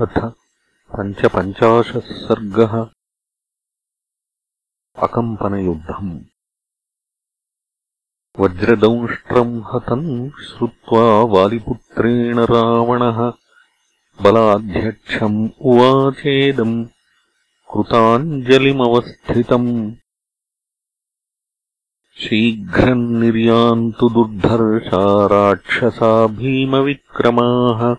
अथ पञ्चपञ्चाशः सर्गः अकम्पनयुद्धम्। वज्रदंष्ट्रम् हतम् श्रुत्वा वालिपुत्रेण रावणः बलाध्यक्षम् उवाचेदम् कृताञ्जलिमवस्थितम्। शीघ्रम् निर्यान्तु दुर्धर्षा राक्षसा भीमविक्रमाः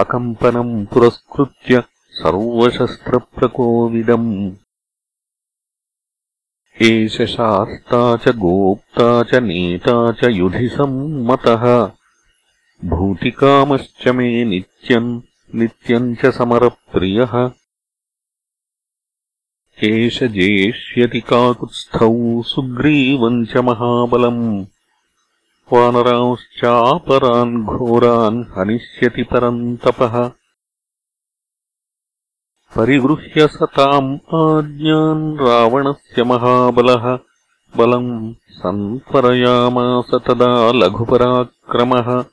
अकम्पनम् पुरस्कृत्य सर्वशस्त्रप्रकोविदम्। एष शास्ता च गोप्ता च नेता च युधिसम्मतः। भूतिकामश्च मे नित्यम् नित्यम् च समरप्रियः। एष जेष्यति काकुत्स्थौ सुग्रीवम् च महाबलम् वानरांश्चापरान् घोरान् हनिष्यति परन्तपः परिगृह्य सताम् आज्ञान् रावणस्य महाबलः। बलम् सन्त्वरयामास तदा लघुपराक्रमः।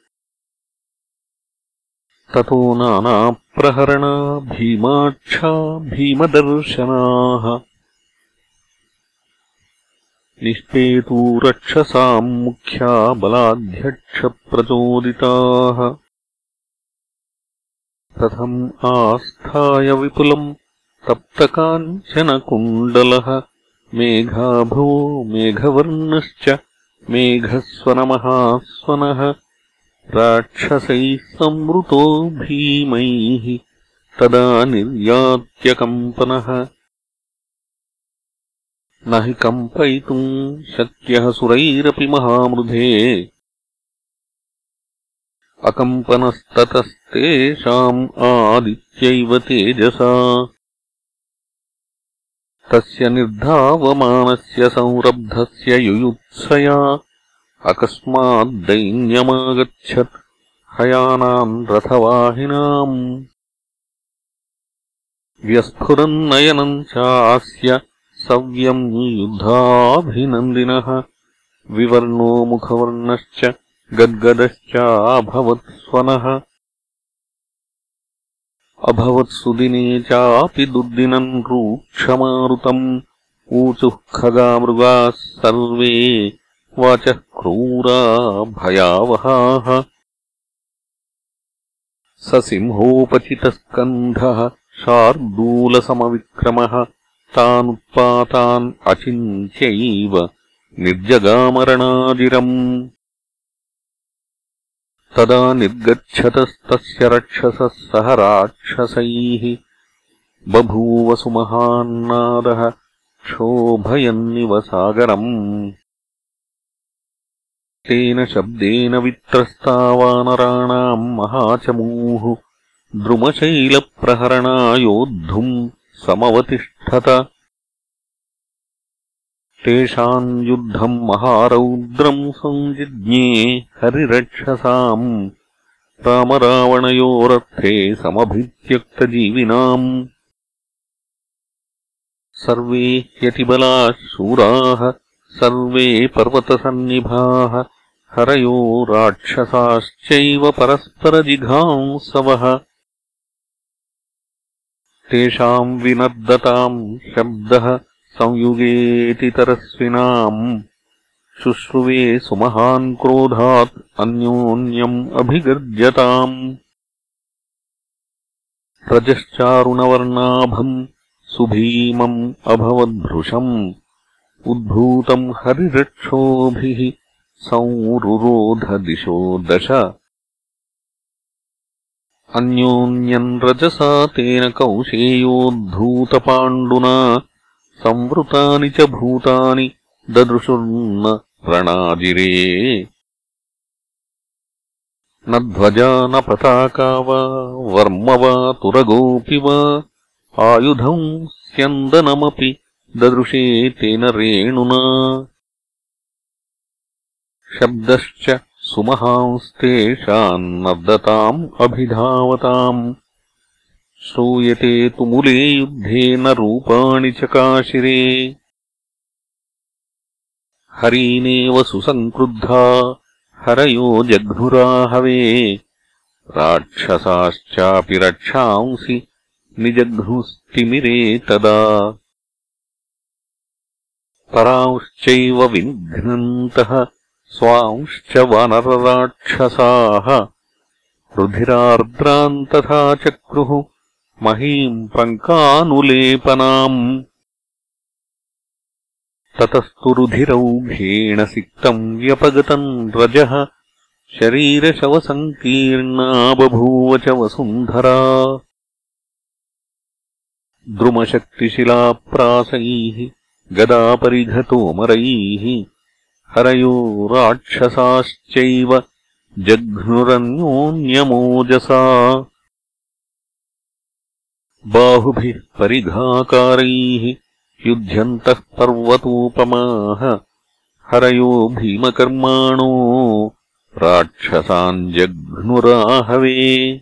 ततो नानाप्रहरणा भीमाक्षा भीमदर्शनाः निष्पेतू रक्षसाम् मुख्या बलाध्यक्षप्रचोदिताः। कथम् आस्थाय विपुलम् तप्तकाञ्चनकुण्डलः मेघाभो मेघवर्णश्च मेघस्वनमहास्वनः। राक्षसैः संवृतो भीमैः तदा निर्यात्यकम्पनः न हि कम्पयितुम् शक्यः सुरैरपि महामृधे। अकम्पनस्ततस्तेषाम् आदित्यैव तेजसा। तस्य निर्धावमानस्य संरब्धस्य युयुत्सया अकस्माद्दैन्यमागच्छत् हयानाम् रथवाहिनाम्। व्यस्फुरन्नयनम् चास्य सव्यम् युद्धाभिनन्दिनः। विवर्णो मुखवर्णश्च गद्गदश्चाभवत्स्वनः। अभवत्सुदिने चापि दुर्दिनम् रूक्षमारुतम्। ऊचुः खगामृगाः सर्वे वाचः क्रूरा भयावहाः। स सिंहोपचितस्कन्धः शार्दूलसमविक्रमः तानुत्पातान् अचिन्त्यैव निर्जगामरणाजिरम् तदा निर्गच्छतस्तस्य रक्षसः सह राक्षसैः बभूवसुमहान्नादः क्षोभयन्निव सागरम् तेन शब्देन वित्रस्तावानराणाम् महाचमूः द्रुमशैलप्रहरणायोद्धुम् तेषाम् युद्धम् महारौद्रम् सञ्जिज्ञे हरिरक्षसाम् रामरावणयोरर्थे समभित्यक्तजीविनाम्। सर्वे ह्यतिबलाः शूराः सर्वे पर्वतसन्निभाः हरयो राक्षसाश्चैव परस्परजिघांसवः तेषाम् विनर्दताम् शब्दः संयुगेतितरस्विनाम् शुश्रुवे सुमहान् क्रोधात् अन्योन्यम् अभिगर्जताम्। रजश्चारुणवर्णाभम् सुभीमम् अभवद्भृशम्। उद्भूतम् हरिरक्षोभिः संरुरोधदिशो दश अन्योन्यम् रजसा तेन कौशेयोद्धूतपाण्डुना संवृतानि च भूतानि ददृशुर्न रणाजिरे न ध्वजा न पताका वा वर्म वा तुरगोऽपि वा आयुधम् स्यन्दनमपि ददृशे तेन रेणुना। शब्दश्च सुमहांस्तेषान्नर्दताम् अभिधावताम्। श्रूयते तुमुले युद्धे न रूपाणि चकाशिरे हरीनेव सुसङ्क्रुद्धा हरयो जघ्नुराहवे। राक्षसाश्चापि रक्षांसि निजघ्नुस्तिमिरे तदा। परांश्चैव विनिघ्नन्तः स्वांश्च वानरराक्षसाः रुधिरार्द्राम् तथा चक्रुः महीम् पङ्कानुलेपनाम् ततस्तु रुधिरौघेण सिक्तम् व्यपगतम् रजः। शरीरशवसङ्कीर्णा बभूव च वसुन्धरा। द्रुमशक्तिशिलाप्रासैः गदापरिघतोमरैः हरयो राक्षसाश्चैव जघ्नुरन्योन्यमोजसा। बाहुभिः परिघाकारैः युध्यन्तः पर्वतोपमाः हरयो भीमकर्माणो राक्षसान् जघ्नुराहवे।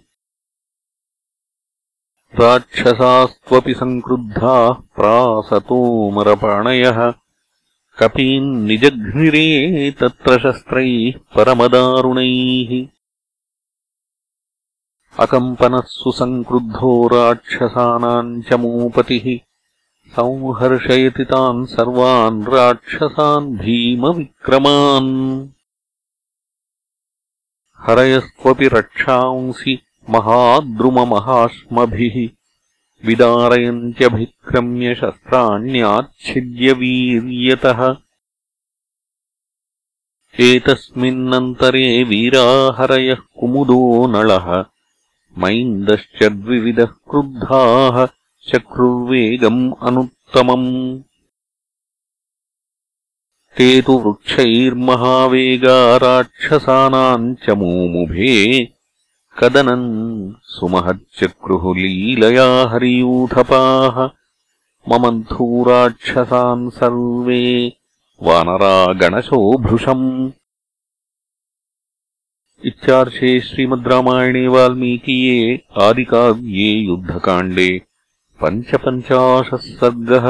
राक्षसास्त्वपि सङ्क्रुद्धाः प्रासतोमरपाणयः कपीन् निजघ्निरे तत्र शस्त्रैः परमदारुणैः। अकम्पनः सुसङ्क्रुद्धो राक्षसानाम् च मूपतिः। संहर्षयति तान् सर्वान् राक्षसान् भीमविक्रमान्। हरयस्त्वपि रक्षांसि महाद्रुममहाश्मभिः विदारयन्त्यभिक्रम्य शस्त्राण्याच्छिद्य वीर्यतः एतस्मिन्नन्तरे वीराहरयः कुमुदो नलः। मैन्दश्च द्विविधः क्रुद्धाः चक्रुर्वेगम् अनुत्तमम्। ते तु वृक्षैर्महावेगा राक्षसानाम् च मोमुभे कदनम् सुमहच्चक्रुः लीलया हरियूथपाः ममन्थूराक्षसान् सर्वे वानरागणशो भृशम् इत्यार्षे श्रीमद् रामायणे वाल्मीकीये आदिकाव्ये युद्धकाण्डे पञ्चपञ्चाशः सर्गः